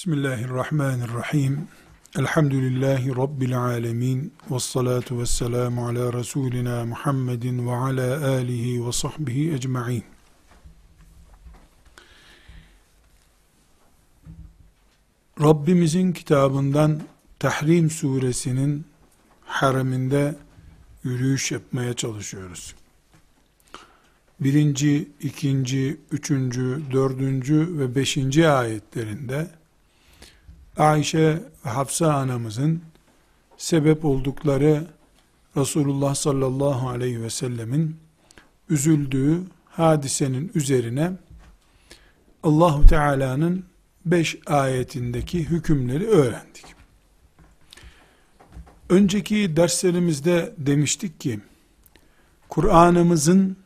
Bismillahirrahmanirrahim. Elhamdülillahi Rabbil alemin. Ve salatu ve selamu ala Resulina Muhammedin ve ala alihi ve sahbihi ecma'in. Rabbimizin kitabından Tahrim suresinin hareminde yürüyüş yapmaya çalışıyoruz. Birinci, ikinci, üçüncü, dördüncü ve beşinci ayetlerinde Ayşe ve Hafsa anamızın sebep oldukları Resulullah sallallahu aleyhi ve sellemin üzüldüğü hadisenin üzerine Allahu Teala'nın beş ayetindeki hükümleri öğrendik. Önceki derslerimizde demiştik ki Kur'an'ımızın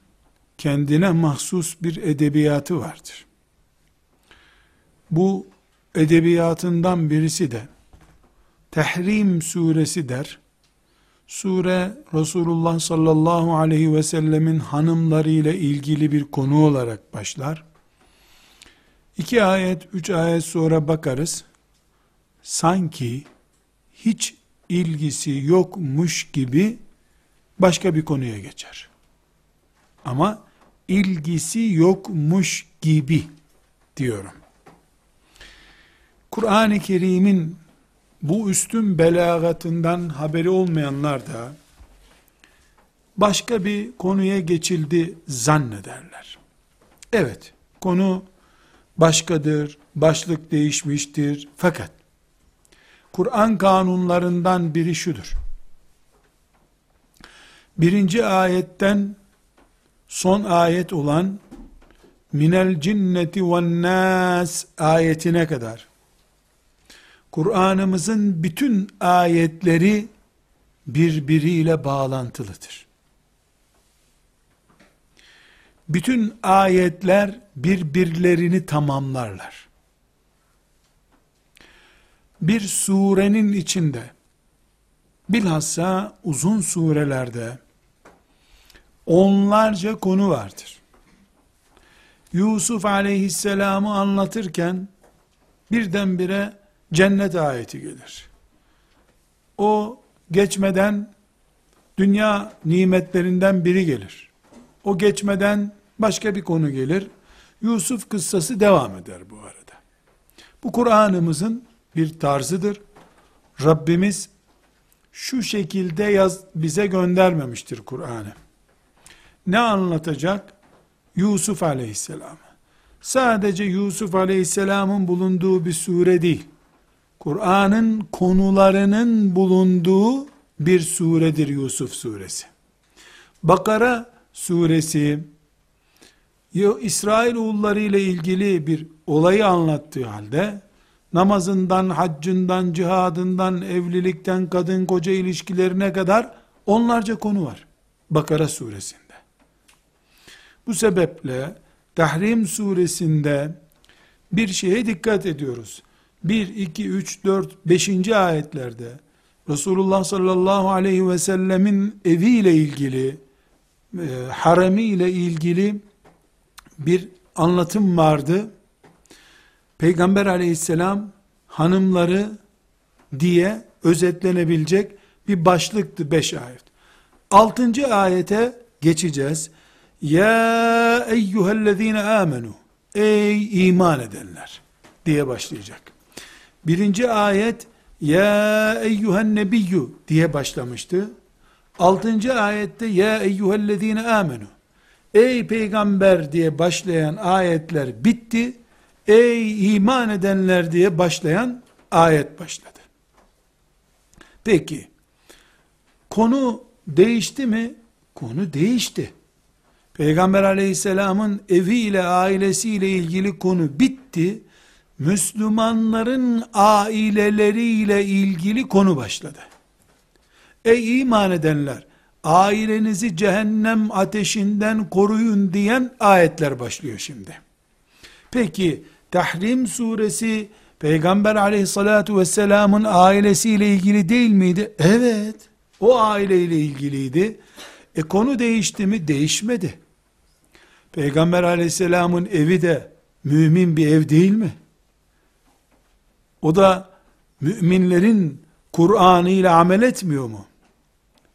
kendine mahsus bir edebiyatı vardır. Bu edebiyatından birisi de Tehrim suresi der. Sure Resulullah sallallahu aleyhi ve sellemin hanımlarıyla ilgili bir konu olarak başlar. İki ayet, üç ayet sonra bakarız. Sanki hiç ilgisi yokmuş gibi başka bir konuya geçer. Ama ilgisi yokmuş gibi diyorum. Kur'an-ı Kerim'in bu üstün belagatından haberi olmayanlar da başka bir konuya geçildi zannederler. Evet, konu başkadır, başlık değişmiştir. Fakat Kur'an kanunlarından biri şudur. Birinci ayetten son ayet olan minel cinneti ve nas ayetine kadar Kur'an'ımızın bütün ayetleri birbiriyle bağlantılıdır. Bütün ayetler birbirlerini tamamlarlar. Bir surenin içinde bilhassa uzun surelerde onlarca konu vardır. Yusuf aleyhisselamı anlatırken birdenbire cennet ayeti gelir. O geçmeden dünya nimetlerinden biri gelir. O geçmeden başka bir konu gelir. Yusuf kıssası devam eder bu arada. Bu Kur'an'ımızın bir tarzıdır. Rabbimiz şu şekilde yaz, bize göndermemiştir Kur'an'ı. Ne anlatacak? Yusuf aleyhisselam. Sadece Yusuf aleyhisselamın bulunduğu bir sure değil. Kur'an'ın konularının bulunduğu bir suredir Yusuf suresi. Bakara suresi İsrail oğulları ile ilgili bir olayı anlattığı halde namazından, haccından, cihadından, evlilikten, kadın koca ilişkilerine kadar onlarca konu var. Bakara suresinde. Bu sebeple Tahrim suresinde bir şeye dikkat ediyoruz. 1, 2, 3, 4, 5. ayetlerde Resulullah sallallahu aleyhi ve sellemin eviyle ilgili, e, haremi ile ilgili bir anlatım vardı. Peygamber aleyhisselam hanımları diye özetlenebilecek bir başlıktı 5 ayet. 6. ayete geçeceğiz. Ya eyyühellezine amenu Ey iman edenler diye başlayacak. Birinci ayet ya eyyühen nebiyyü diye başlamıştı. Altıncı ayette ya eyyühellezine amenu. Ey peygamber diye başlayan ayetler bitti. Ey iman edenler diye başlayan ayet başladı. Peki konu değişti mi? Konu değişti. Peygamber aleyhisselamın eviyle ailesiyle ilgili konu bitti. Müslümanların aileleriyle ilgili konu başladı. Ey iman edenler, ailenizi cehennem ateşinden koruyun diyen ayetler başlıyor şimdi. Peki, Tahrim suresi, Peygamber aleyhissalatu vesselamın ailesiyle ilgili değil miydi? Evet, o aileyle ilgiliydi. E konu değişti mi? Değişmedi. Peygamber aleyhisselamın evi de mümin bir ev değil mi? O da müminlerin Kur'an'ı ile amel etmiyor mu?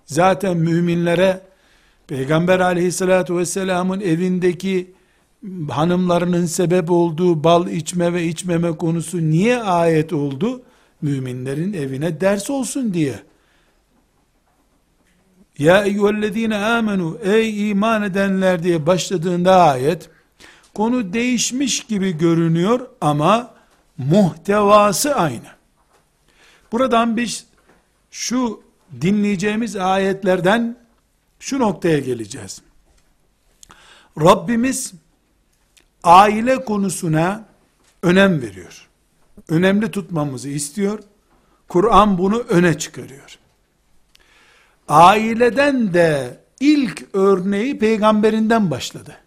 Zaten müminlere Peygamber aleyhissalatü vesselamın evindeki hanımlarının sebep olduğu bal içme ve içmeme konusu niye ayet oldu? Müminlerin evine ders olsun diye. Ya eyyühellezine amenu ey iman edenler diye başladığında ayet konu değişmiş gibi görünüyor ama muhtevası aynı. Buradan biz şu dinleyeceğimiz ayetlerden şu noktaya geleceğiz. Rabbimiz aile konusuna önem veriyor. Önemli tutmamızı istiyor. Kur'an bunu öne çıkarıyor. Aileden de ilk örneği peygamberinden başladı.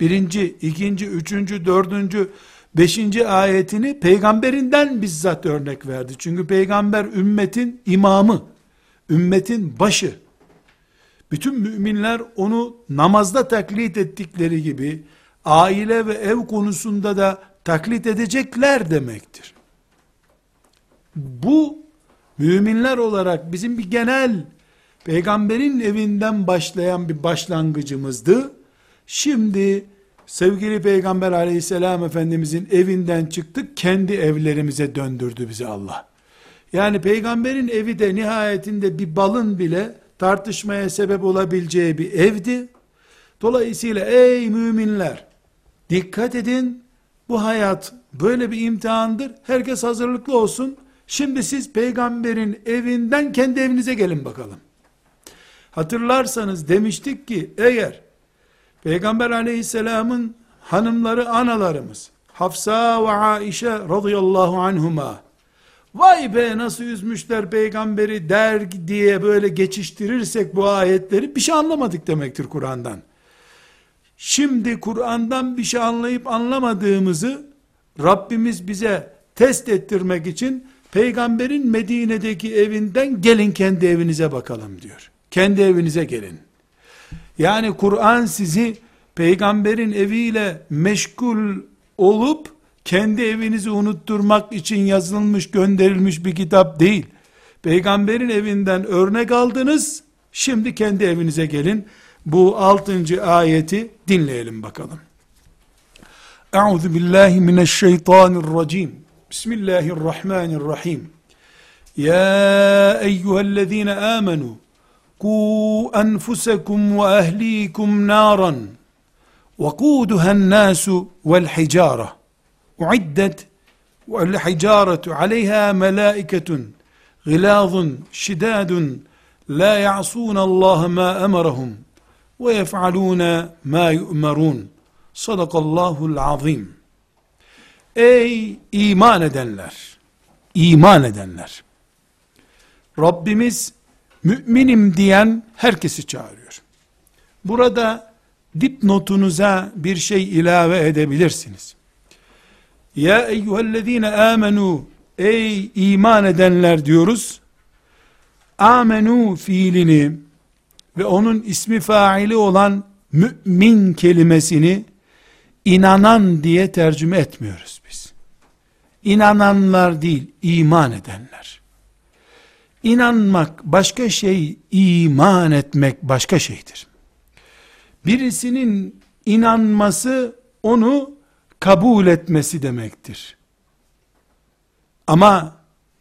Birinci, ikinci, üçüncü, dördüncü, beşinci ayetini peygamberinden bizzat örnek verdi. Çünkü peygamber ümmetin imamı, ümmetin başı. Bütün müminler onu namazda taklit ettikleri gibi, aile ve ev konusunda da taklit edecekler demektir. Bu müminler olarak bizim bir genel peygamberin evinden başlayan bir başlangıcımızdı. Şimdi sevgili peygamber aleyhisselam efendimizin evinden çıktık kendi evlerimize döndürdü bizi Allah. Yani peygamberin evi de nihayetinde bir balın bile tartışmaya sebep olabileceği bir evdi. Dolayısıyla ey müminler dikkat edin bu hayat böyle bir imtihandır. Herkes hazırlıklı olsun. Şimdi siz peygamberin evinden kendi evinize gelin bakalım. Hatırlarsanız demiştik ki eğer Peygamber aleyhisselamın hanımları analarımız Hafsa ve Aişe radıyallahu anhuma vay be nasıl üzmüşler peygamberi der diye böyle geçiştirirsek bu ayetleri bir şey anlamadık demektir Kur'an'dan. Şimdi Kur'an'dan bir şey anlayıp anlamadığımızı Rabbimiz bize test ettirmek için peygamberin Medine'deki evinden gelin kendi evinize bakalım diyor. Kendi evinize gelin. Yani Kur'an sizi peygamberin eviyle meşgul olup kendi evinizi unutturmak için yazılmış gönderilmiş bir kitap değil. Peygamberin evinden örnek aldınız. Şimdi kendi evinize gelin. Bu altıncı ayeti dinleyelim bakalım. Euzu billahi mineşşeytanirracim. Bismillahirrahmanirrahim. Ya eyyühellezine amenu قوا أنفسكم وأهليكم نارا وقودها الناس والحجارة أعدت والحجارة عليها ملائكة غلاظ شداد لا يعصون الله ما أمرهم ويفعلون ما يؤمرون Sadakallahul azim. Ey iman edenler! İman edenler! Rabbimiz müminim diyen herkesi çağırıyor. Burada dipnotunuza bir şey ilave edebilirsiniz. Ya eyyühellezine amenu ey iman edenler diyoruz. Amenu fiilini ve onun ismi faili olan mümin kelimesini inanan diye tercüme etmiyoruz biz. İnananlar değil, iman edenler. İnanmak başka şey, iman etmek başka şeydir. Birisinin inanması onu kabul etmesi demektir. Ama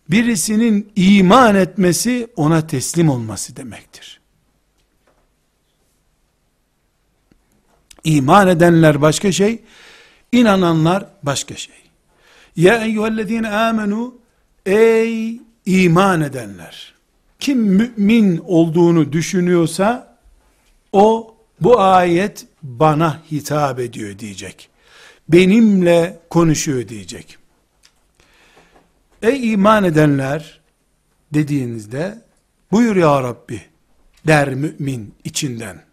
birisinin iman etmesi ona teslim olması demektir. İman edenler başka şey, inananlar başka şey. Ya eyyühellezine amenu ey iman edenler. Kim mümin olduğunu düşünüyorsa o bu ayet bana hitap ediyor diyecek. Benimle konuşuyor diyecek. Ey iman edenler dediğinizde buyur ya Rabbi der mümin içinden.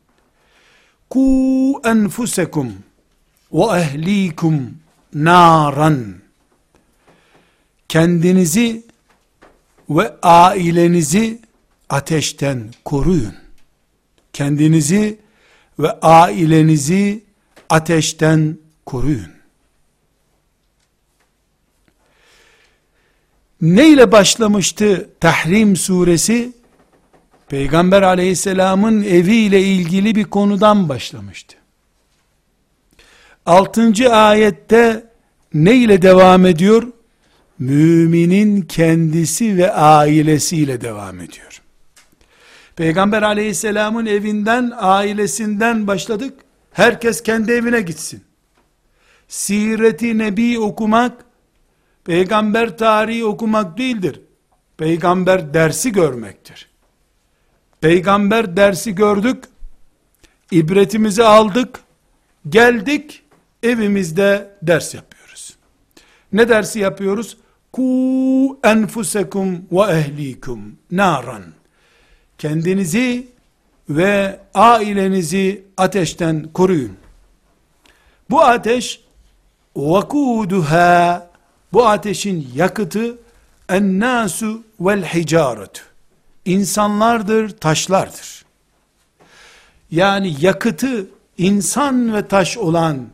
Ku enfusekum ve ehlikum naran kendinizi ve ailenizi ateşten koruyun. Kendinizi ve ailenizi ateşten koruyun. neyle başlamıştı Tahrim suresi? Peygamber aleyhisselamın eviyle ilgili bir konudan başlamıştı. Altıncı ayette ne ile devam ediyor? Müminin kendisi ve ailesiyle devam ediyor. Peygamber aleyhisselamın evinden, ailesinden başladık. Herkes kendi evine gitsin. Sireti Nebi okumak, peygamber tarihi okumak değildir. Peygamber dersi görmektir. Peygamber dersi gördük, ibretimizi aldık, geldik, evimizde ders yapıyoruz. Ne dersi yapıyoruz? Ku enfusekum ve ehlikum naran. Kendinizi ve ailenizi ateşten koruyun. Bu ateş vakuduha bu ateşin yakıtı ennasu vel hicaretu insanlardır, taşlardır. Yani yakıtı insan ve taş olan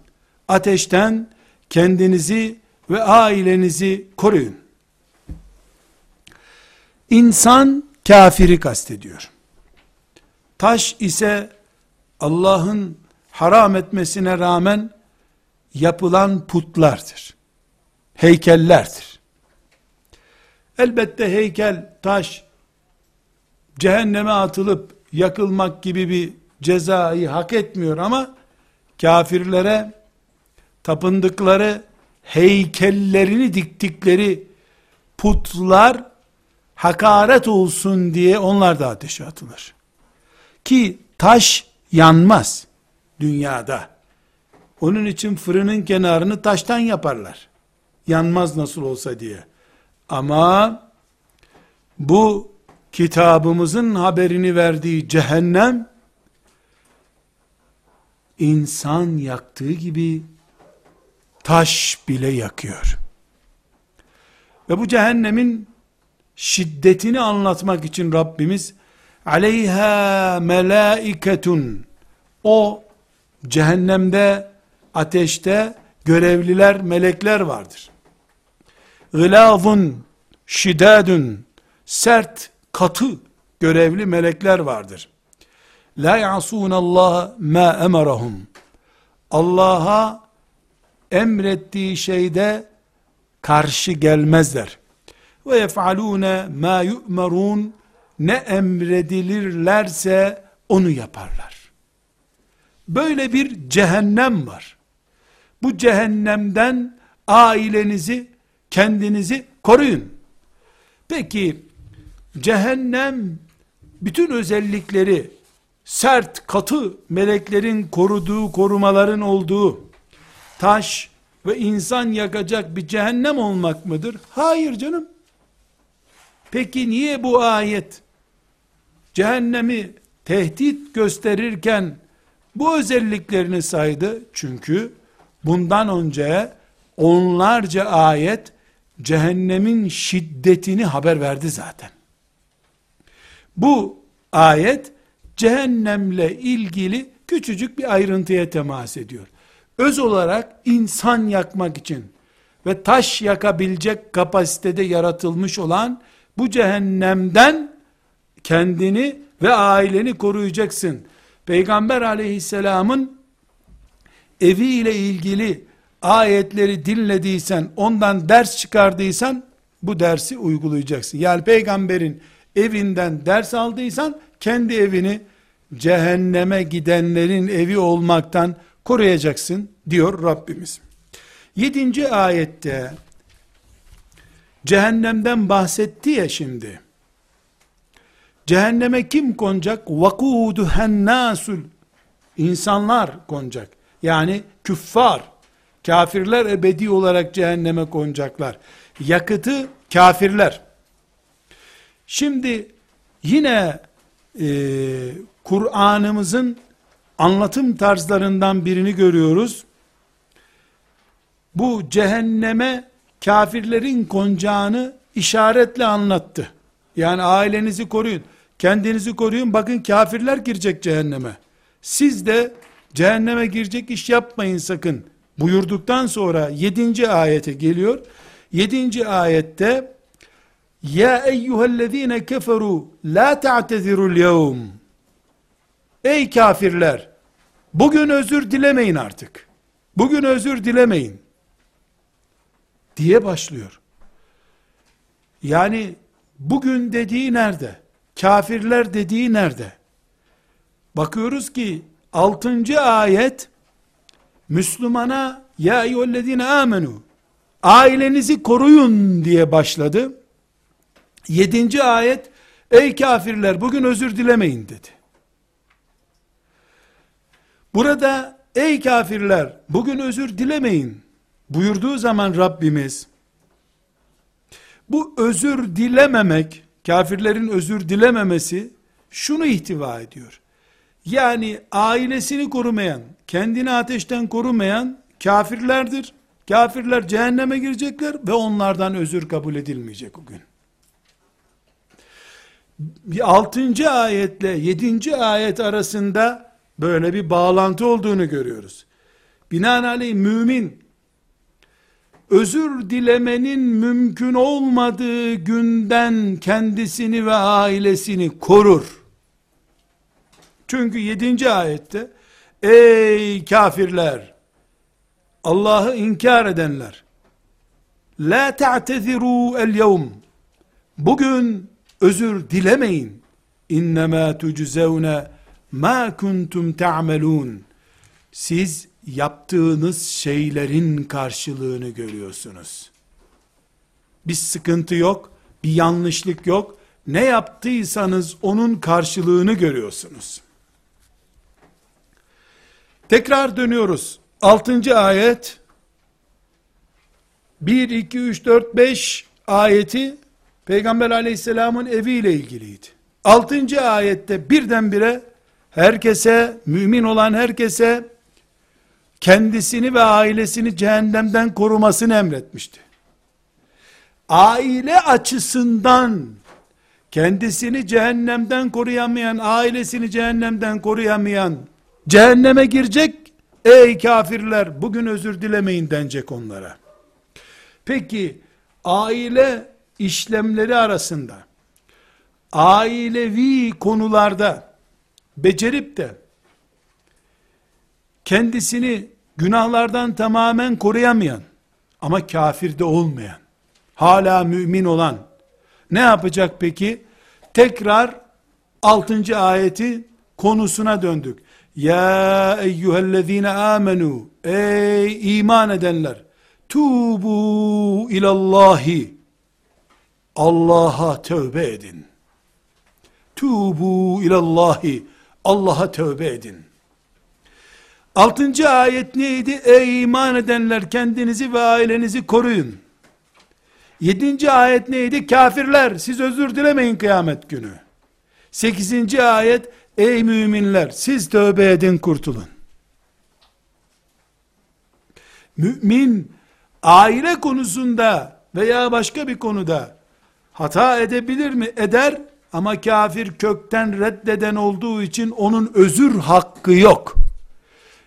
ateşten kendinizi ve ailenizi koruyun. İnsan kafiri kastediyor. Taş ise Allah'ın haram etmesine rağmen yapılan putlardır. Heykellerdir. Elbette heykel, taş, cehenneme atılıp yakılmak gibi bir cezayı hak etmiyor ama kafirlere tapındıkları heykellerini diktikleri putlar hakaret olsun diye onlar da ateşe atılır. Ki taş yanmaz dünyada. Onun için fırının kenarını taştan yaparlar. Yanmaz nasıl olsa diye. Ama bu kitabımızın haberini verdiği cehennem insan yaktığı gibi taş bile yakıyor. Ve bu cehennemin şiddetini anlatmak için Rabbimiz aleyha melaiketun o cehennemde ateşte görevliler melekler vardır. Gılazun şidadun sert katı görevli melekler vardır. La yasun Allah ma emarahum. Allah'a emrettiği şeyde karşı gelmezler. Ve yef'alune ma yu'marun ne emredilirlerse onu yaparlar. Böyle bir cehennem var. Bu cehennemden ailenizi, kendinizi koruyun. Peki cehennem bütün özellikleri sert, katı meleklerin koruduğu, korumaların olduğu taş ve insan yakacak bir cehennem olmak mıdır? Hayır canım. Peki niye bu ayet cehennemi tehdit gösterirken bu özelliklerini saydı? Çünkü bundan önce onlarca ayet cehennemin şiddetini haber verdi zaten. Bu ayet cehennemle ilgili küçücük bir ayrıntıya temas ediyor. Öz olarak insan yakmak için ve taş yakabilecek kapasitede yaratılmış olan bu cehennemden kendini ve aileni koruyacaksın. Peygamber aleyhisselamın evi ile ilgili ayetleri dinlediysen, ondan ders çıkardıysan, bu dersi uygulayacaksın. Yani peygamberin evinden ders aldıysan, kendi evini cehenneme gidenlerin evi olmaktan koruyacaksın diyor Rabbimiz. Yedinci ayette cehennemden bahsetti ya şimdi. Cehenneme kim konacak? Vakuduhennasul. İnsanlar konacak. Yani küffar, kafirler ebedi olarak cehenneme konacaklar. Yakıtı kafirler. Şimdi yine e, Kur'an'ımızın anlatım tarzlarından birini görüyoruz. Bu cehenneme kafirlerin konacağını işaretle anlattı. Yani ailenizi koruyun, kendinizi koruyun, bakın kafirler girecek cehenneme. Siz de cehenneme girecek iş yapmayın sakın buyurduktan sonra 7. ayete geliyor. 7. ayette Ya eyyühellezine keferu la ta'tezirul yevm. Ey kafirler! Bugün özür dilemeyin artık. Bugün özür dilemeyin. Diye başlıyor. Yani bugün dediği nerede? Kafirler dediği nerede? Bakıyoruz ki 6. ayet Müslümana ya eyyühellezine amenu ailenizi koruyun diye başladı. 7. ayet ey kafirler bugün özür dilemeyin dedi. Burada ey kafirler bugün özür dilemeyin buyurduğu zaman Rabbimiz bu özür dilememek kafirlerin özür dilememesi şunu ihtiva ediyor. Yani ailesini korumayan, kendini ateşten korumayan kafirlerdir. Kafirler cehenneme girecekler ve onlardan özür kabul edilmeyecek o gün. 6. ayetle 7. ayet arasında böyle bir bağlantı olduğunu görüyoruz. Binaenaleyh mümin özür dilemenin mümkün olmadığı günden kendisini ve ailesini korur. Çünkü 7. ayette ey kafirler Allah'ı inkar edenler la ta'teziru el yevm bugün özür dilemeyin innema tuczevne ma kuntum ta'melun siz yaptığınız şeylerin karşılığını görüyorsunuz bir sıkıntı yok bir yanlışlık yok ne yaptıysanız onun karşılığını görüyorsunuz tekrar dönüyoruz 6. ayet 1, 2, 3, 4, 5 ayeti Peygamber aleyhisselamın eviyle ilgiliydi. 6. ayette birdenbire herkese, mümin olan herkese kendisini ve ailesini cehennemden korumasını emretmişti. Aile açısından kendisini cehennemden koruyamayan, ailesini cehennemden koruyamayan cehenneme girecek Ey kafirler bugün özür dilemeyin denecek onlara. Peki aile işlemleri arasında ailevi konularda becerip de kendisini günahlardan tamamen koruyamayan ama kafirde olmayan hala mümin olan ne yapacak peki? Tekrar 6. ayeti konusuna döndük. Ya eyyühellezine amenu ey iman edenler tubu ilallahi Allah'a tövbe edin. Tubu ilallahi Allah'a tövbe edin. Altıncı ayet neydi? Ey iman edenler kendinizi ve ailenizi koruyun. Yedinci ayet neydi? Kafirler siz özür dilemeyin kıyamet günü. Sekizinci ayet Ey müminler siz tövbe edin kurtulun. Mümin aile konusunda veya başka bir konuda hata edebilir mi? Eder ama kafir kökten reddeden olduğu için onun özür hakkı yok.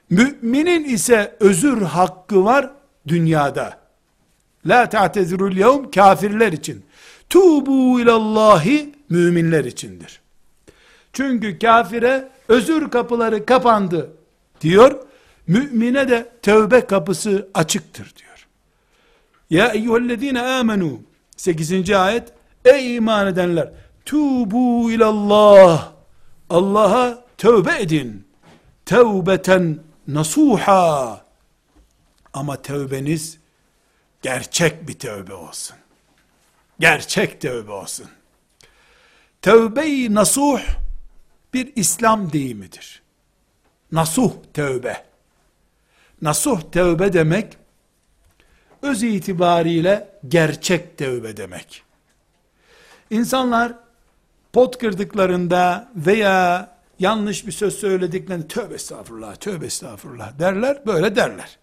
Müminin ise özür hakkı var dünyada. La ta'tezirul yevm kafirler için. Tubu ilallahi müminler içindir. Çünkü kafire özür kapıları kapandı diyor. Mümine de tövbe kapısı açıktır diyor. Ya eyyühellezine amenu 8. ayet Ey iman edenler tubu ilallah Allah'a tövbe edin. Tevbeten nasuha ama tövbeniz gerçek bir tövbe olsun. Gerçek tövbe olsun. Tövbe-i nasuh bir İslam deyimidir. Nasuh tövbe. Nasuh tövbe demek, öz itibariyle gerçek tövbe demek. İnsanlar pot kırdıklarında veya yanlış bir söz söylediklerinde tövbe estağfurullah, tövbe estağfurullah derler, böyle derler.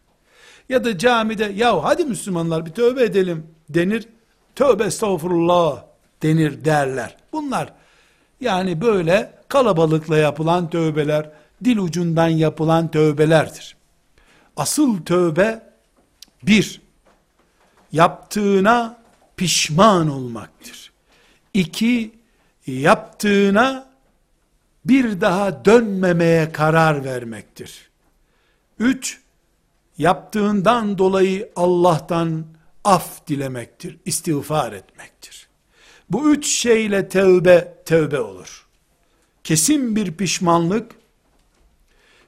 Ya da camide ya hadi Müslümanlar bir tövbe edelim denir, tövbe estağfurullah denir derler. Bunlar yani böyle kalabalıkla yapılan tövbeler, dil ucundan yapılan tövbelerdir. Asıl tövbe, bir, yaptığına pişman olmaktır. İki, yaptığına bir daha dönmemeye karar vermektir. Üç, yaptığından dolayı Allah'tan af dilemektir, istiğfar etmektir. Bu üç şeyle tevbe, tevbe olur. Kesin bir pişmanlık,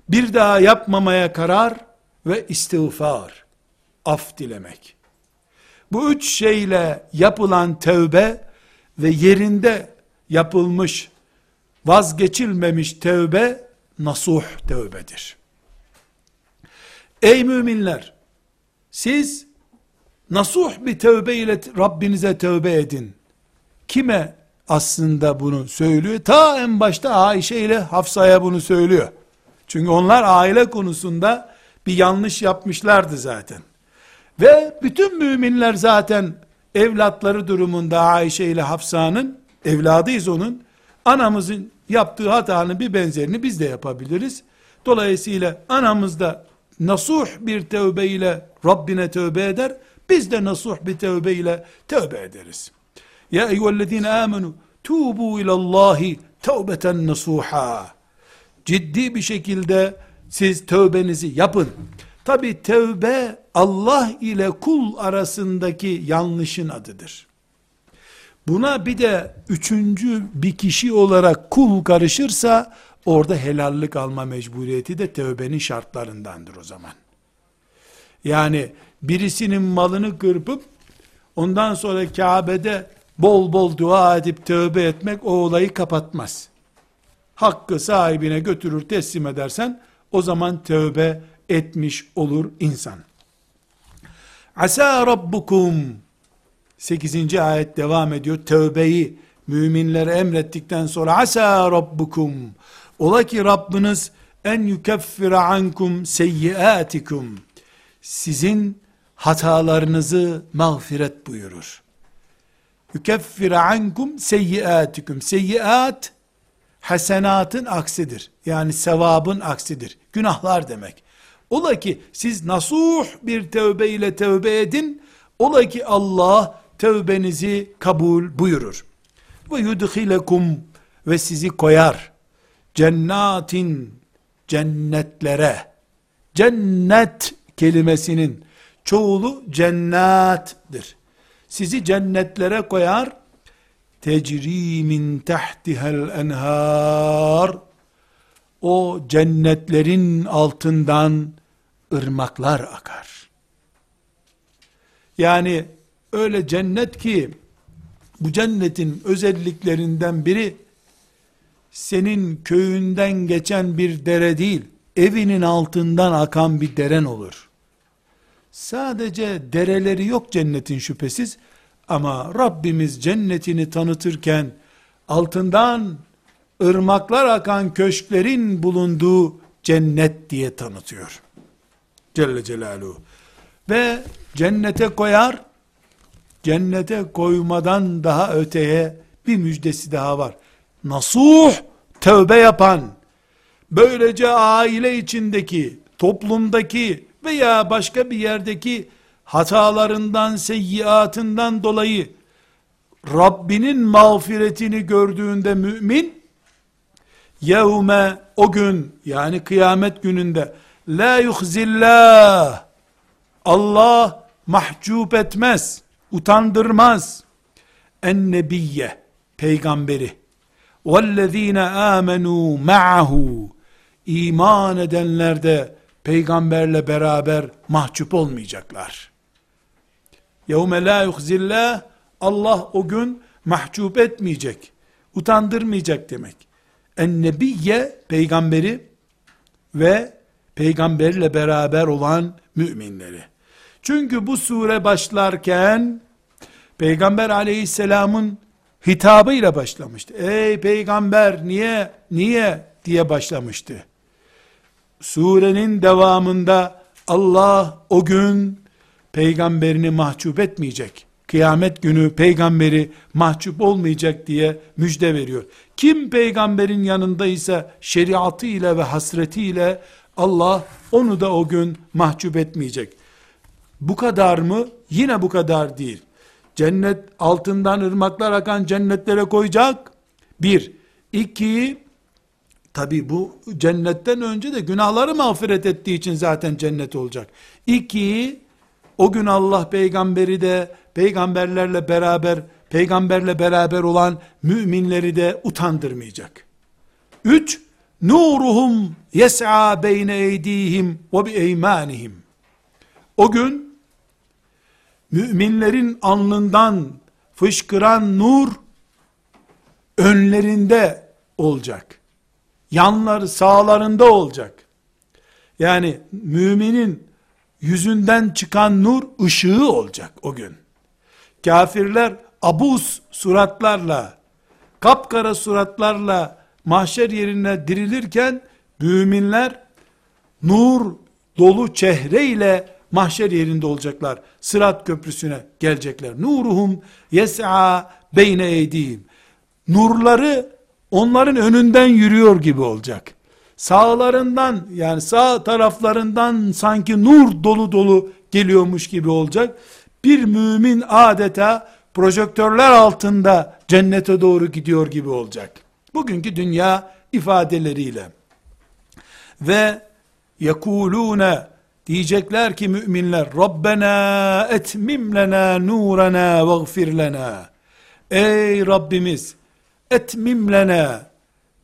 bir daha yapmamaya karar ve istiğfar, af dilemek. Bu üç şeyle yapılan tevbe ve yerinde yapılmış, vazgeçilmemiş tevbe, nasuh tevbedir. Ey müminler, siz nasuh bir tevbe ile Rabbinize tevbe edin. Kime aslında bunu söylüyor? Ta en başta Ayşe ile Hafsa'ya bunu söylüyor. Çünkü onlar aile konusunda bir yanlış yapmışlardı zaten. Ve bütün müminler zaten evlatları durumunda Ayşe ile Hafsa'nın evladıyız onun. Anamızın yaptığı hatanın bir benzerini biz de yapabiliriz. Dolayısıyla anamız da nasuh bir tövbe ile Rabbine tövbe eder. Biz de nasuh bir tövbe ile tövbe ederiz. Ya eyyühellezine amenu tubu ilallahi tevbeten nasuha. Ciddi bir şekilde siz tövbenizi yapın. Tabi tövbe Allah ile kul arasındaki yanlışın adıdır. Buna bir de üçüncü bir kişi olarak kul karışırsa orada helallik alma mecburiyeti de tövbenin şartlarındandır o zaman. Yani birisinin malını kırpıp ondan sonra Kabe'de bol bol dua edip tövbe etmek o olayı kapatmaz. Hakkı sahibine götürür teslim edersen o zaman tövbe etmiş olur insan. Asa rabbukum 8. ayet devam ediyor. Tövbeyi müminlere emrettikten sonra asa rabbukum ola ki Rabbiniz en yukeffira ankum seyyiatikum sizin hatalarınızı mağfiret buyurur. Yukeffira ankum seyyiatikum seyyiat hasenatın aksidir. Yani sevabın aksidir. Günahlar demek. Ola ki siz nasuh bir tövbe ile tövbe edin. Ola ki Allah tövbenizi kabul buyurur. Ve yudhilekum ve sizi koyar. Cennatin cennetlere. Cennet kelimesinin çoğulu cennattir. Sizi cennetlere koyar. Tecri min tahtihel enhar. O cennetlerin altından ırmaklar akar. Yani öyle cennet ki bu cennetin özelliklerinden biri senin köyünden geçen bir dere değil, evinin altından akan bir deren olur. Sadece dereleri yok cennetin şüphesiz ama Rabbimiz cennetini tanıtırken altından ırmaklar akan köşklerin bulunduğu cennet diye tanıtıyor. Celle Celaluhu. Ve cennete koyar, cennete koymadan daha öteye bir müjdesi daha var. Nasuh, tövbe yapan, böylece aile içindeki, toplumdaki veya başka bir yerdeki hatalarından, seyyiatından dolayı Rabbinin mağfiretini gördüğünde mümin, yevme o gün yani kıyamet gününde la yuhzillah Allah mahcup etmez, utandırmaz. En nebiyye peygamberi vellezine amenu ma'ahu iman edenler de peygamberle beraber mahcup olmayacaklar. Yevme la yuhzillah Allah o gün mahcup etmeyecek, utandırmayacak demek. En nebiyye peygamberi ve peygamberle beraber olan müminleri. Çünkü bu sure başlarken peygamber aleyhisselamın hitabıyla başlamıştı. Ey peygamber niye niye diye başlamıştı. Surenin devamında Allah o gün peygamberini mahcup etmeyecek. Kıyamet günü peygamberi mahcup olmayacak diye müjde veriyor. Kim peygamberin yanındaysa şeriatıyla ve hasretiyle Allah onu da o gün mahcup etmeyecek. Bu kadar mı? Yine bu kadar değil. cennet altından ırmaklar akan cennetlere koyacak. Bir. İki, tabi bu cennetten önce de günahları mağfiret ettiği için zaten cennet olacak. İki, o gün Allah peygamberi de peygamberlerle beraber peygamberle beraber olan müminleri de utandırmayacak. Üç, nuruhum yes'a beyne eydihim ve bi eymanihim. O gün müminlerin alnından fışkıran nur önlerinde olacak. Yanları sağlarında olacak. Yani müminin yüzünden çıkan nur ışığı olacak o gün. Kafirler abuz suratlarla, kapkara suratlarla mahşer yerine dirilirken müminler nur dolu çehreyle mahşer yerinde olacaklar. Sırat köprüsüne gelecekler. Nuruhum yes'a beyne eydihim. Nurları onların önünden yürüyor gibi olacak. Sağlarından yani sağ taraflarından sanki nur dolu dolu geliyormuş gibi olacak. Bir mümin adeta projektörler altında cennete doğru gidiyor gibi olacak. Bugünkü dünya ifadeleriyle ve yekulune diyecekler ki müminler Rabbena etmim lena nurana veğfir lena. Ey Rabbimiz etmim lena.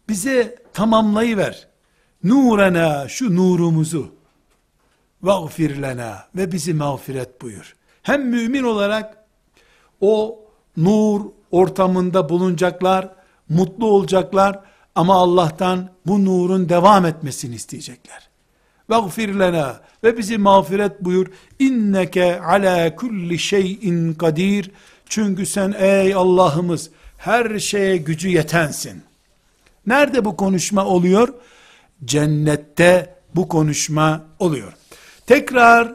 Bize tamamlayıver nurana şu nurumuzu. Veğfir lena ve bizi mağfiret buyur. Hem mümin olarak o nur ortamında bulunacaklar, mutlu olacaklar ama Allah'tan bu nurun devam etmesini isteyecekler. Vagfir lena ve bizi mağfiret buyur. İnneke ala kulli şeyin kadir. Çünkü sen ey Allah'ımız her şeye gücü yetensin. Nerede bu konuşma oluyor? Cennette bu konuşma oluyor. Tekrar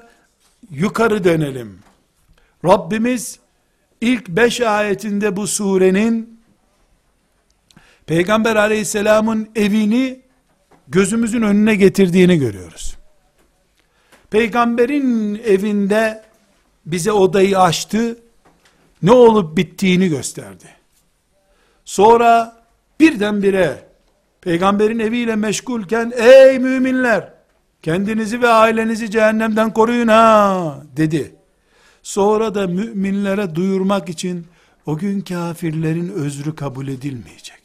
yukarı dönelim. Rabbimiz ilk beş ayetinde bu surenin Peygamber aleyhisselamın evini gözümüzün önüne getirdiğini görüyoruz. Peygamberin evinde bize odayı açtı, ne olup bittiğini gösterdi. Sonra birdenbire peygamberin eviyle meşgulken ey müminler kendinizi ve ailenizi cehennemden koruyun ha dedi. Sonra da müminlere duyurmak için o gün kafirlerin özrü kabul edilmeyecek.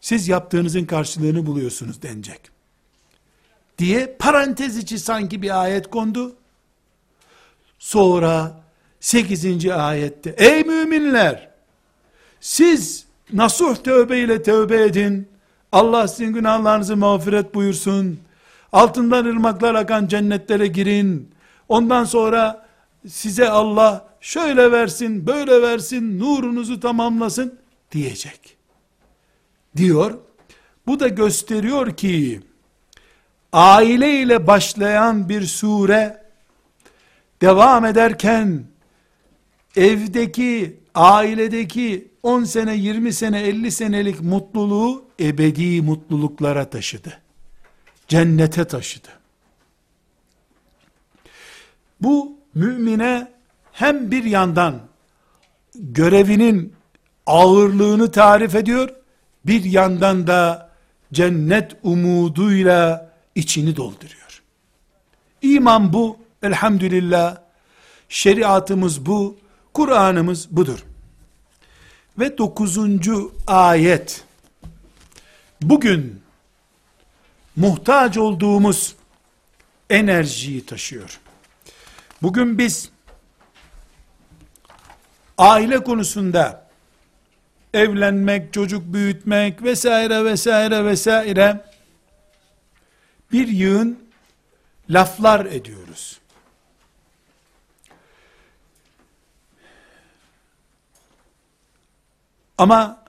Siz yaptığınızın karşılığını buluyorsunuz denecek. Diye parantez içi sanki bir ayet kondu. Sonra 8. ayette ey müminler siz nasuh tövbe ile tövbe edin. Allah sizin günahlarınızı mağfiret buyursun. Altından ırmaklar akan cennetlere girin. Ondan sonra size Allah şöyle versin, böyle versin, nurunuzu tamamlasın diyecek. Diyor. Bu da gösteriyor ki aile ile başlayan bir sure devam ederken evdeki, ailedeki 10 sene, 20 sene, 50 senelik mutluluğu ebedi mutluluklara taşıdı. Cennete taşıdı. Bu mümine hem bir yandan görevinin ağırlığını tarif ediyor, bir yandan da cennet umuduyla içini dolduruyor. İman bu, elhamdülillah, şeriatımız bu, Kur'an'ımız budur. Ve dokuzuncu ayet, bugün muhtaç olduğumuz enerjiyi taşıyor. Bugün biz aile konusunda evlenmek, çocuk büyütmek vesaire vesaire vesaire bir yığın laflar ediyoruz. Ama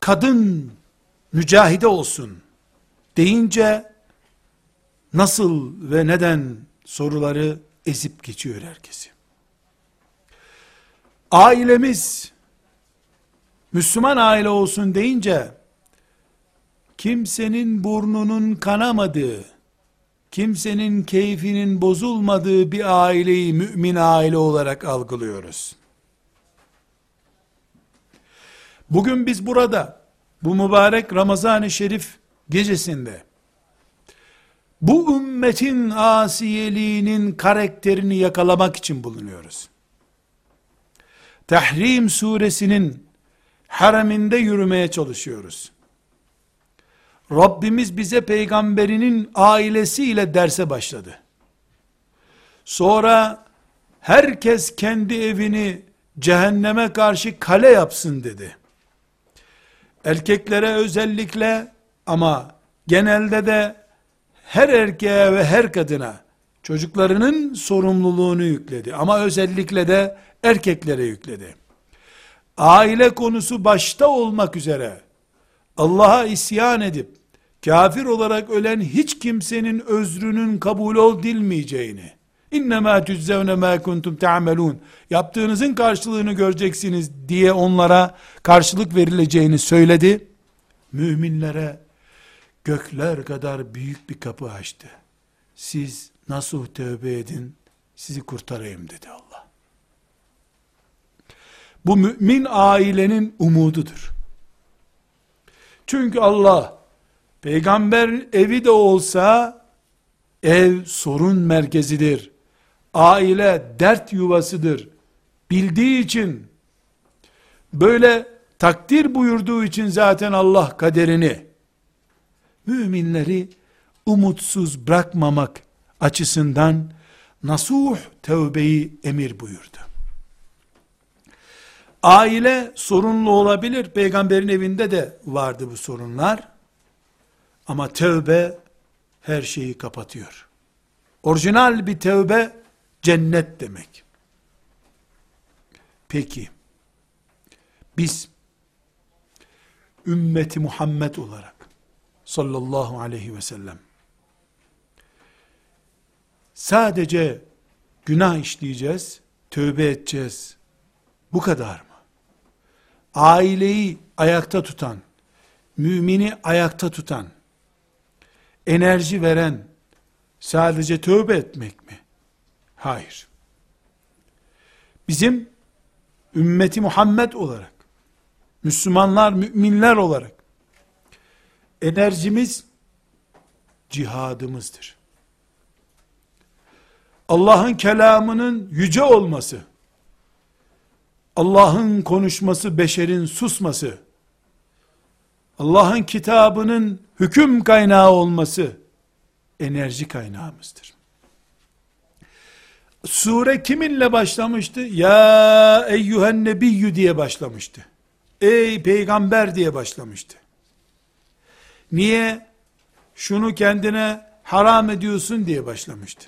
kadın mücahide olsun deyince nasıl ve neden soruları ezip geçiyor herkesi. Ailemiz Müslüman aile olsun deyince kimsenin burnunun kanamadığı, kimsenin keyfinin bozulmadığı bir aileyi mümin aile olarak algılıyoruz. Bugün biz burada, bu mübarek Ramazan-ı Şerif gecesinde, bu ümmetin asiyeliğinin karakterini yakalamak için bulunuyoruz. Tahrim suresinin hareminde yürümeye çalışıyoruz. Rabbimiz bize peygamberinin ailesiyle derse başladı. Sonra herkes kendi evini cehenneme karşı kale yapsın dedi. Erkeklere özellikle ama genelde de her erkeğe ve her kadına çocuklarının sorumluluğunu yükledi. Ama özellikle de erkeklere yükledi. Aile konusu başta olmak üzere Allah'a isyan edip kafir olarak ölen hiç kimsenin özrünün kabul edilmeyeceğini İnnemâ tüzzevne mâ kuntum te'amelûn. Yaptığınızın karşılığını göreceksiniz diye onlara karşılık verileceğini söyledi. Müminlere gökler kadar büyük bir kapı açtı. Siz nasıl tövbe edin, sizi kurtarayım dedi Allah. Bu mümin ailenin umududur. Çünkü Allah, peygamber evi de olsa, ev sorun merkezidir. Aile dert yuvasıdır. Bildiği için, böyle takdir buyurduğu için zaten Allah kaderini, müminleri umutsuz bırakmamak açısından nasuh tövbeyi emir buyurdu. Aile sorunlu olabilir. Peygamberin evinde de vardı bu sorunlar. Ama tövbe her şeyi kapatıyor. Orijinal bir tövbe cennet demek. Peki biz ümmeti Muhammed olarak sallallahu aleyhi ve sellem sadece günah işleyeceğiz, tövbe edeceğiz. Bu kadar mı? Aileyi ayakta tutan, mümini ayakta tutan, enerji veren sadece tövbe etmek mi? Hayır. Bizim ümmeti Muhammed olarak, Müslümanlar, müminler olarak enerjimiz cihadımızdır. Allah'ın kelamının yüce olması, Allah'ın konuşması, beşerin susması, Allah'ın kitabının hüküm kaynağı olması, enerji kaynağımızdır. Sure kiminle başlamıştı? Ya eyyühen nebiyyü diye başlamıştı. Ey peygamber diye başlamıştı. Niye? Şunu kendine haram ediyorsun diye başlamıştı.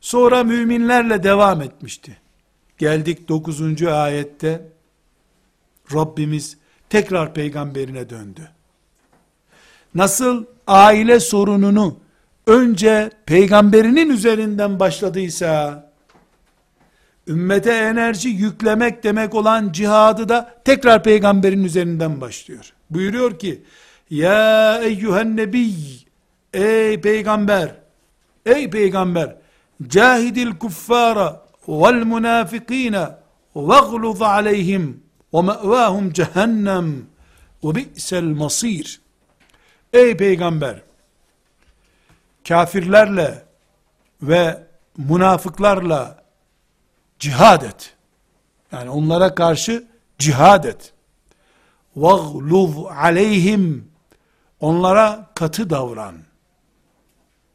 Sonra müminlerle devam etmişti. Geldik 9. ayette Rabbimiz tekrar peygamberine döndü. Nasıl aile sorununu önce peygamberinin üzerinden başladıysa ümmete enerji yüklemek demek olan cihadı da tekrar peygamberin üzerinden başlıyor. Buyuruyor ki ya eyyühen nebiy ey peygamber ey peygamber cahidil kuffara vel munafikine vegluz aleyhim ve me'vahum cehennem ve bi'sel masir ey peygamber kafirlerle ve münafıklarla cihad et. Yani onlara karşı cihad et. وَغْلُظْ aleyhim Onlara katı davran.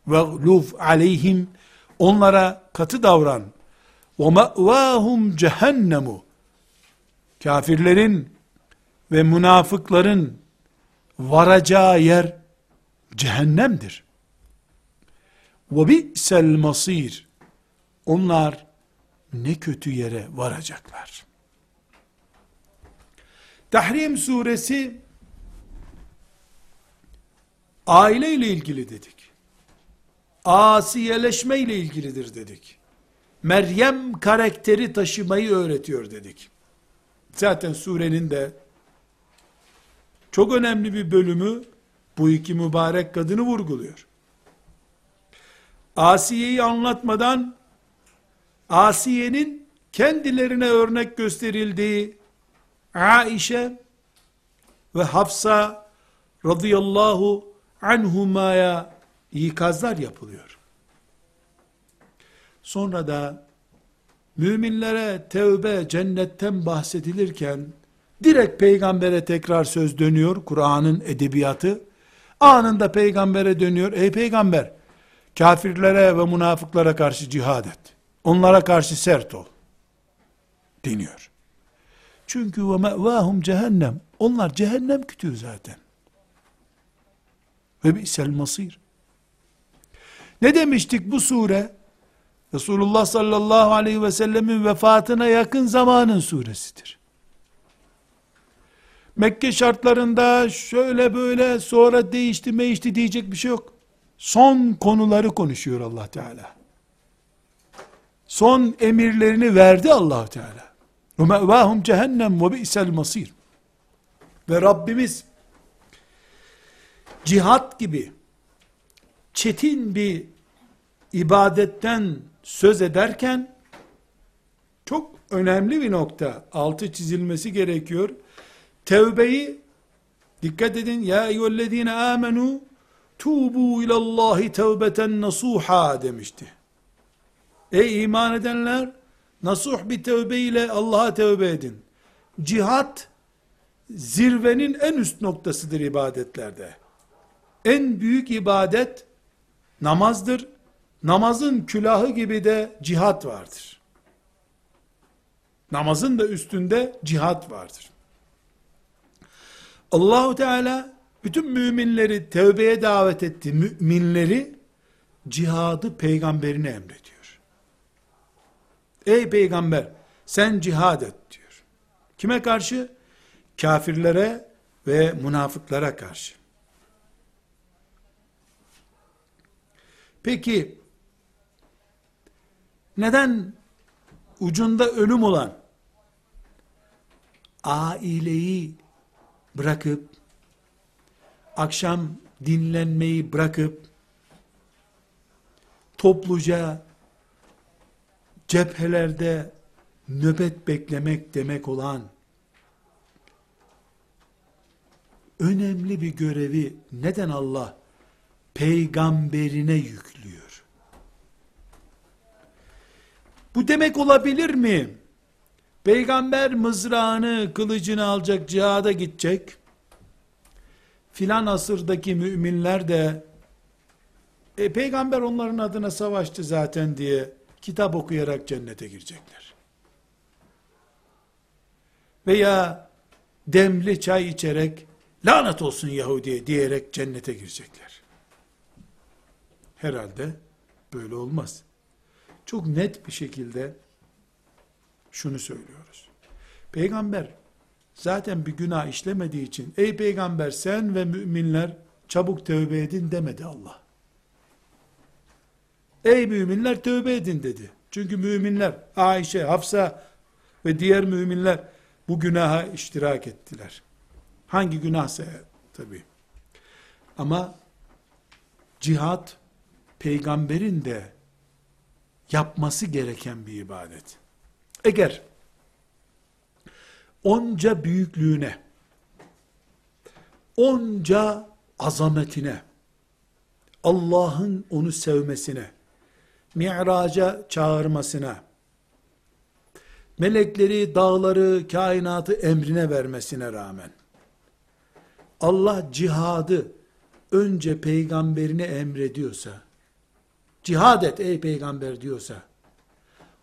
وَغْلُظْ aleyhim Onlara katı davran. ve ma'vahum cehennemu kafirlerin ve münafıkların varacağı yer cehennemdir. Ve bi'sel masir onlar ne kötü yere varacaklar. Tahrim suresi aile ile ilgili dedik. Asiyeleşme ile ilgilidir dedik. Meryem karakteri taşımayı öğretiyor dedik. Zaten surenin de çok önemli bir bölümü bu iki mübarek kadını vurguluyor. Asiye'yi anlatmadan Asiye'nin kendilerine örnek gösterildiği Aişe ve Hafsa radıyallahu anhumaya ikazlar yapılıyor. Sonra da müminlere tevbe, cennetten bahsedilirken direkt peygambere tekrar söz dönüyor. Kur'an'ın edebiyatı. Anında peygambere dönüyor. Ey peygamber, kafirlere ve münafıklara karşı cihad et. Onlara karşı sert ol. Deniyor. Çünkü ve mevahum cehennem. Onlar cehennem kütüğü zaten. Ve bi'sel masir. Ne demiştik bu sure? Resulullah sallallahu aleyhi ve sellemin vefatına yakın zamanın suresidir. Mekke şartlarında şöyle böyle sonra değişti meyişti diyecek bir şey yok. Son konuları konuşuyor allah Teala. Son emirlerini verdi allah Teala. Mevahum cehennem bi'sel masir. Ve Rabbimiz cihat gibi çetin bir ibadetten söz ederken çok önemli bir nokta altı çizilmesi gerekiyor. Tevbeyi dikkat edin ya eyyühellezine amenu tubu ilallahi tevbeten nasuha demişti. Ey iman edenler nasuh bir tevbe ile Allah'a tevbe edin. Cihat zirvenin en üst noktasıdır ibadetlerde. En büyük ibadet namazdır. Namazın külahı gibi de cihat vardır. Namazın da üstünde cihat vardır. Allahu Teala bütün müminleri tevbeye davet etti. Müminleri cihadı peygamberine emrediyor. Ey peygamber sen cihad et diyor. Kime karşı? Kafirlere ve münafıklara karşı. Peki neden ucunda ölüm olan aileyi bırakıp akşam dinlenmeyi bırakıp topluca cephelerde nöbet beklemek demek olan önemli bir görevi neden Allah peygamberine yüklüyor? Bu demek olabilir mi? Peygamber mızrağını, kılıcını alacak, cihada gidecek. Filan asırdaki müminler de e, peygamber onların adına savaştı zaten diye kitap okuyarak cennete girecekler. Veya demli çay içerek lanet olsun Yahudi'ye diyerek cennete girecekler. Herhalde böyle olmaz. Çok net bir şekilde şunu söylüyoruz. Peygamber zaten bir günah işlemediği için ey peygamber sen ve müminler çabuk tövbe edin demedi Allah. Ey müminler tövbe edin dedi. Çünkü müminler Ayşe, Hafsa ve diğer müminler bu günaha iştirak ettiler. Hangi günahsa tabi. Ama cihat peygamberin de yapması gereken bir ibadet. Eğer onca büyüklüğüne, onca azametine, Allah'ın onu sevmesine, mi'raca çağırmasına, melekleri, dağları, kainatı emrine vermesine rağmen, Allah cihadı önce peygamberine emrediyorsa, cihad et ey peygamber diyorsa,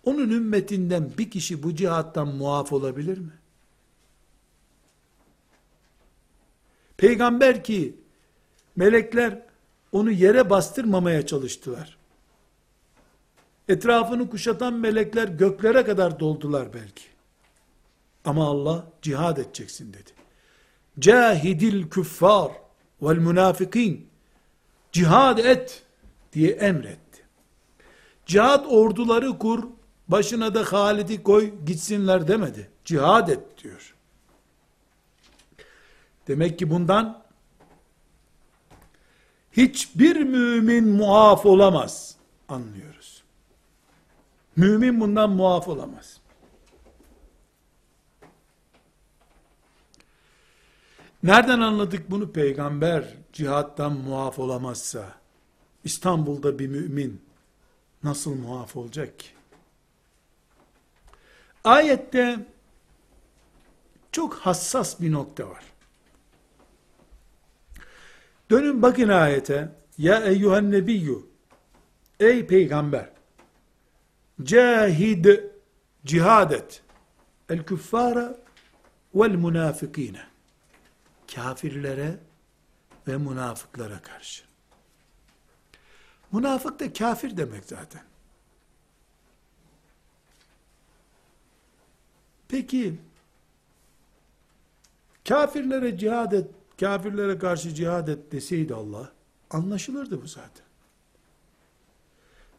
onun ümmetinden bir kişi bu cihattan muaf olabilir mi? Peygamber ki, melekler onu yere bastırmamaya çalıştılar. Etrafını kuşatan melekler göklere kadar doldular belki. Ama Allah cihad edeceksin dedi. Cahidil küffar vel münafikin cihad et diye emretti. Cihad orduları kur, başına da Halid'i koy gitsinler demedi. Cihad et diyor. Demek ki bundan hiçbir mümin muaf olamaz anlıyoruz. Mümin bundan muaf olamaz. Nereden anladık bunu? Peygamber cihattan muaf olamazsa, İstanbul'da bir mümin nasıl muaf olacak ki? Ayette çok hassas bir nokta var. Dönün bakın ayete. Ya eyyühen nebiyyü. Ey peygamber. Cahid cihad et. El küffara vel münafıkine. Kafirlere ve münafıklara karşı. Münafık da kafir demek zaten. Peki kafirlere cihad et, kafirlere karşı cihad et deseydi Allah anlaşılırdı bu zaten.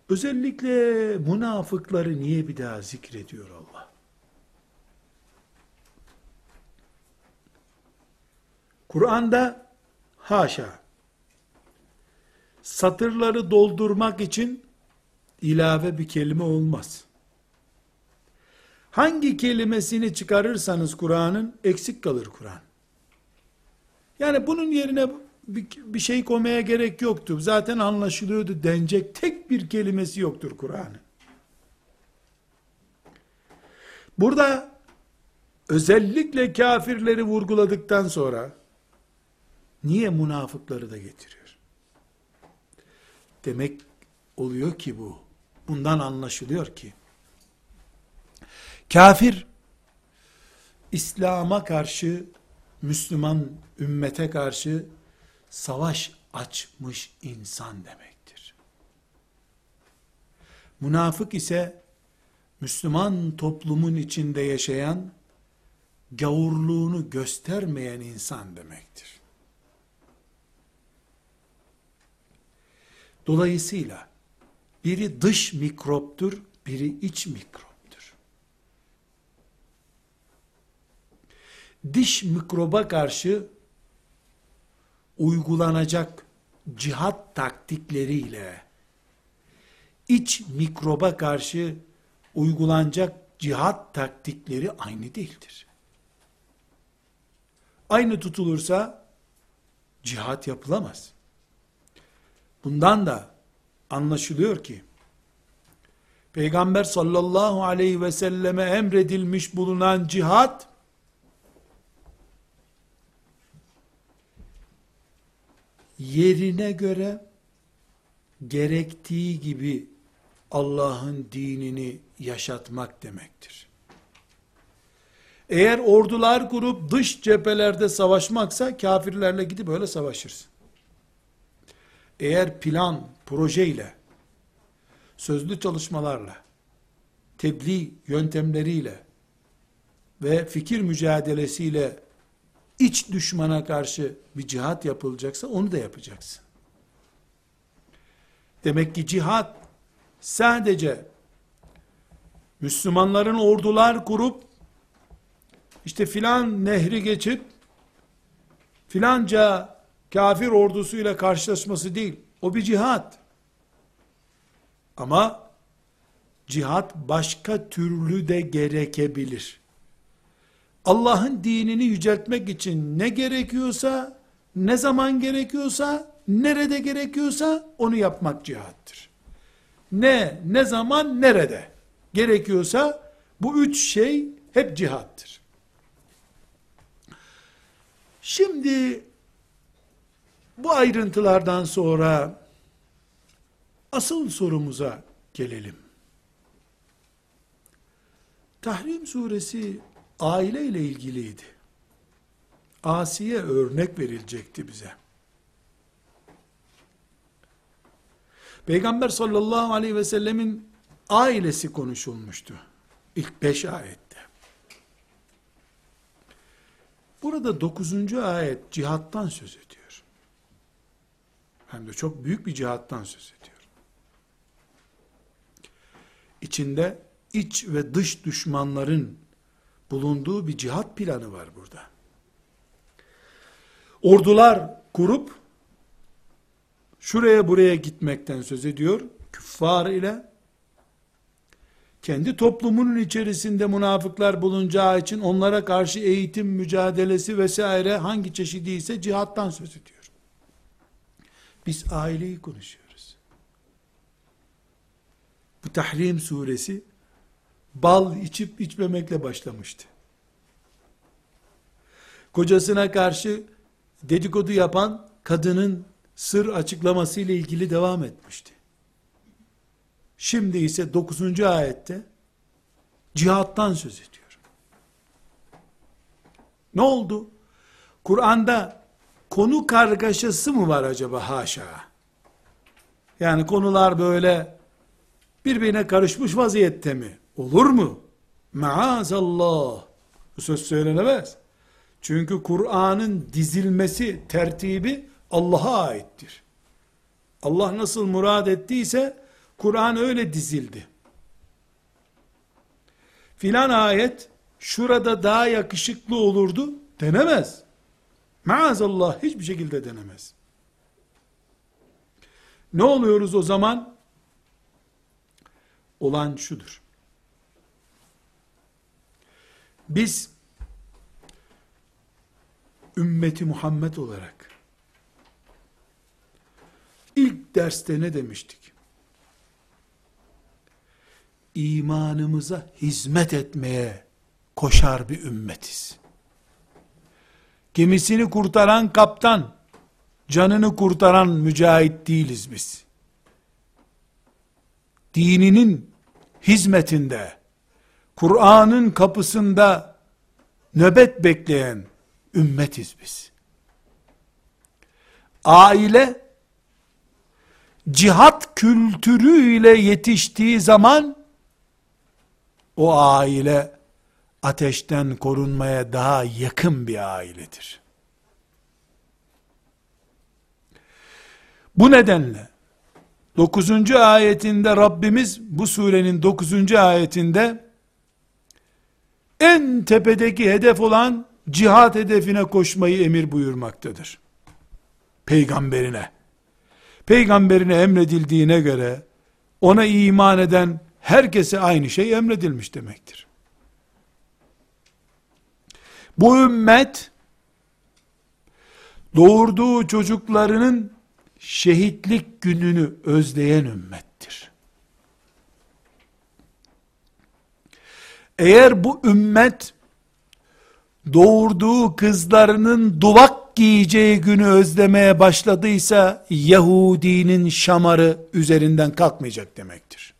Özellikle münafıkları niye bir daha zikrediyor Allah? Kur'an'da haşa satırları doldurmak için ilave bir kelime olmaz. Hangi kelimesini çıkarırsanız Kur'an'ın eksik kalır Kur'an. Yani bunun yerine bir, bir şey koymaya gerek yoktu. Zaten anlaşılıyordu denecek tek bir kelimesi yoktur Kur'an'ın. Burada özellikle kafirleri vurguladıktan sonra niye münafıkları da getiriyor? Demek oluyor ki bu. Bundan anlaşılıyor ki kafir İslam'a karşı Müslüman ümmete karşı savaş açmış insan demektir. Münafık ise Müslüman toplumun içinde yaşayan gavurluğunu göstermeyen insan demektir. Dolayısıyla biri dış mikroptur, biri iç mikroptur. Diş mikroba karşı uygulanacak cihat taktikleriyle iç mikroba karşı uygulanacak cihat taktikleri aynı değildir. Aynı tutulursa cihat yapılamaz. Bundan da anlaşılıyor ki Peygamber sallallahu aleyhi ve selleme emredilmiş bulunan cihat yerine göre gerektiği gibi Allah'ın dinini yaşatmak demektir. Eğer ordular kurup dış cephelerde savaşmaksa kafirlerle gidip öyle savaşırsın. Eğer plan, projeyle, sözlü çalışmalarla, tebliğ yöntemleriyle ve fikir mücadelesiyle iç düşmana karşı bir cihat yapılacaksa onu da yapacaksın. Demek ki cihat sadece Müslümanların ordular kurup işte filan nehri geçip filanca kafir ordusuyla karşılaşması değil. O bir cihat. Ama cihat başka türlü de gerekebilir. Allah'ın dinini yüceltmek için ne gerekiyorsa, ne zaman gerekiyorsa, nerede gerekiyorsa onu yapmak cihattır. Ne, ne zaman, nerede gerekiyorsa bu üç şey hep cihattır. Şimdi bu ayrıntılardan sonra asıl sorumuza gelelim. Tahrim suresi aile ile ilgiliydi. Asiye örnek verilecekti bize. Peygamber sallallahu aleyhi ve sellemin ailesi konuşulmuştu. İlk beş ayette. Burada dokuzuncu ayet cihattan söz ediyor. Hem de çok büyük bir cihattan söz ediyor. İçinde iç ve dış düşmanların bulunduğu bir cihat planı var burada. Ordular kurup şuraya buraya gitmekten söz ediyor. Küffar ile kendi toplumunun içerisinde münafıklar bulunacağı için onlara karşı eğitim mücadelesi vesaire hangi çeşidiyse cihattan söz ediyor. Biz aileyi konuşuyoruz. Bu Tahrim suresi bal içip içmemekle başlamıştı. Kocasına karşı dedikodu yapan kadının sır açıklaması ile ilgili devam etmişti. Şimdi ise 9. ayette cihattan söz ediyor. Ne oldu? Kur'an'da konu kargaşası mı var acaba haşa? Yani konular böyle birbirine karışmış vaziyette mi? Olur mu? Maazallah. Bu söz söylenemez. Çünkü Kur'an'ın dizilmesi, tertibi Allah'a aittir. Allah nasıl murad ettiyse Kur'an öyle dizildi. Filan ayet şurada daha yakışıklı olurdu denemez. Maazallah hiçbir şekilde denemez. Ne oluyoruz o zaman? Olan şudur. Biz ümmeti Muhammed olarak ilk derste ne demiştik? imanımıza hizmet etmeye koşar bir ümmetiz. Gemisini kurtaran kaptan, canını kurtaran mücahit değiliz biz. Dininin hizmetinde, Kur'an'ın kapısında nöbet bekleyen ümmetiz biz. Aile, cihat kültürüyle yetiştiği zaman, o aile ateşten korunmaya daha yakın bir ailedir. Bu nedenle 9. ayetinde Rabbimiz bu surenin 9. ayetinde en tepedeki hedef olan cihat hedefine koşmayı emir buyurmaktadır. Peygamberine. Peygamberine emredildiğine göre ona iman eden herkese aynı şey emredilmiş demektir. Bu ümmet doğurduğu çocuklarının şehitlik gününü özleyen ümmettir. Eğer bu ümmet doğurduğu kızlarının duvak giyeceği günü özlemeye başladıysa Yahudinin şamarı üzerinden kalkmayacak demektir.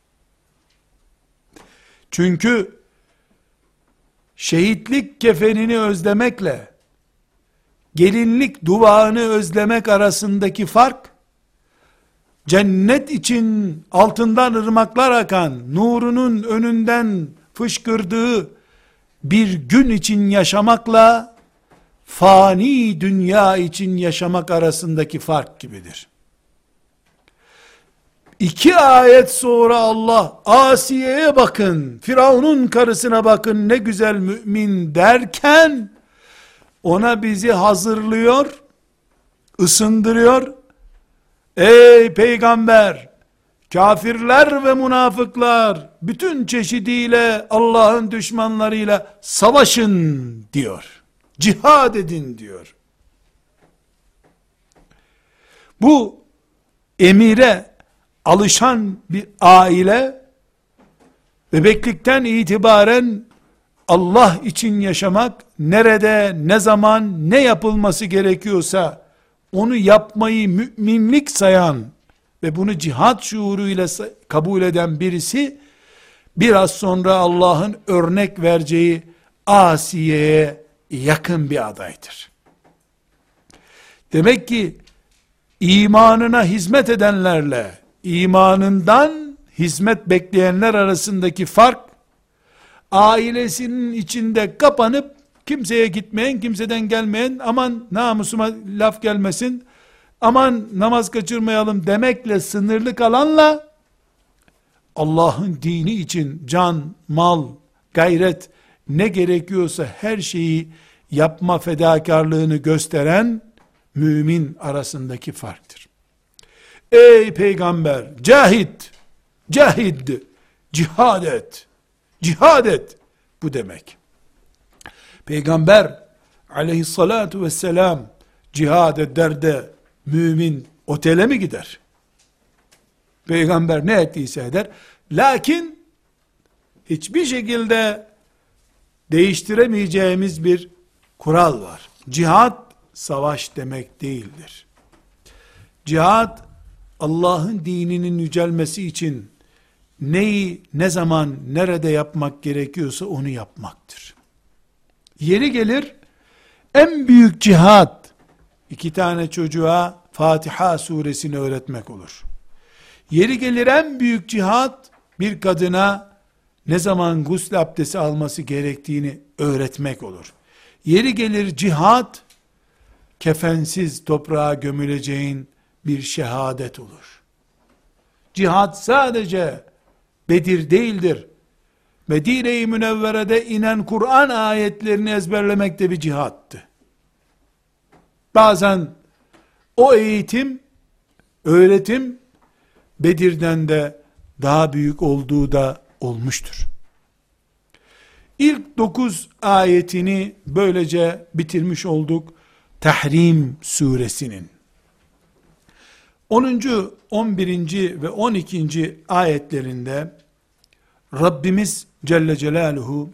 Çünkü şehitlik kefenini özlemekle gelinlik duvağını özlemek arasındaki fark cennet için altından ırmaklar akan nurunun önünden fışkırdığı bir gün için yaşamakla fani dünya için yaşamak arasındaki fark gibidir. İki ayet sonra Allah Asiye'ye bakın, Firavun'un karısına bakın ne güzel mümin derken ona bizi hazırlıyor, ısındırıyor. Ey peygamber, kafirler ve münafıklar bütün çeşidiyle Allah'ın düşmanlarıyla savaşın diyor. Cihad edin diyor. Bu emire alışan bir aile bebeklikten itibaren Allah için yaşamak nerede, ne zaman, ne yapılması gerekiyorsa onu yapmayı müminlik sayan ve bunu cihat şuuruyla kabul eden birisi biraz sonra Allah'ın örnek vereceği Asiye'ye yakın bir adaydır. Demek ki imanına hizmet edenlerle imanından hizmet bekleyenler arasındaki fark, ailesinin içinde kapanıp, kimseye gitmeyen, kimseden gelmeyen, aman namusuma laf gelmesin, aman namaz kaçırmayalım demekle sınırlı kalanla, Allah'ın dini için can, mal, gayret, ne gerekiyorsa her şeyi yapma fedakarlığını gösteren, mümin arasındaki farktır. Ey peygamber cahit, cahid, cihad et Cihad et. Bu demek. Peygamber aleyhissalatu vesselam cihad eder de mümin otele mi gider? Peygamber ne ettiyse eder. Lakin hiçbir şekilde değiştiremeyeceğimiz bir kural var. Cihad savaş demek değildir. Cihad Allah'ın dininin yücelmesi için neyi ne zaman nerede yapmak gerekiyorsa onu yapmaktır. Yeri gelir en büyük cihad iki tane çocuğa Fatiha suresini öğretmek olur. Yeri gelir en büyük cihad bir kadına ne zaman gusül abdesti alması gerektiğini öğretmek olur. Yeri gelir cihad kefensiz toprağa gömüleceğin bir şehadet olur. Cihad sadece Bedir değildir. Medine-i Münevvere'de inen Kur'an ayetlerini ezberlemek de bir cihattı. Bazen o eğitim, öğretim Bedir'den de daha büyük olduğu da olmuştur. İlk dokuz ayetini böylece bitirmiş olduk. Tahrim suresinin. 10. 11. ve 12. ayetlerinde Rabbimiz Celle Celaluhu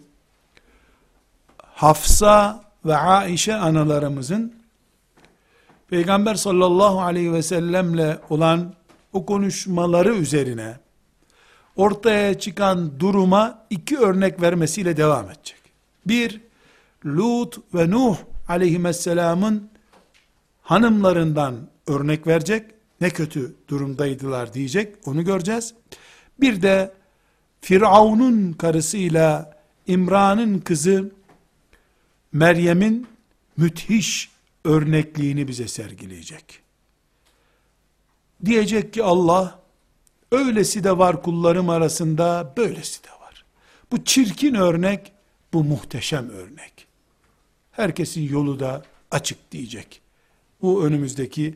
Hafsa ve Aişe analarımızın Peygamber sallallahu aleyhi ve sellemle olan o konuşmaları üzerine ortaya çıkan duruma iki örnek vermesiyle devam edecek. Bir, Lut ve Nuh aleyhisselamın hanımlarından örnek verecek. Ne kötü durumdaydılar diyecek. Onu göreceğiz. Bir de Firavun'un karısıyla İmran'ın kızı Meryem'in müthiş örnekliğini bize sergileyecek. Diyecek ki Allah, öylesi de var kullarım arasında, böylesi de var. Bu çirkin örnek, bu muhteşem örnek. Herkesin yolu da açık diyecek. Bu önümüzdeki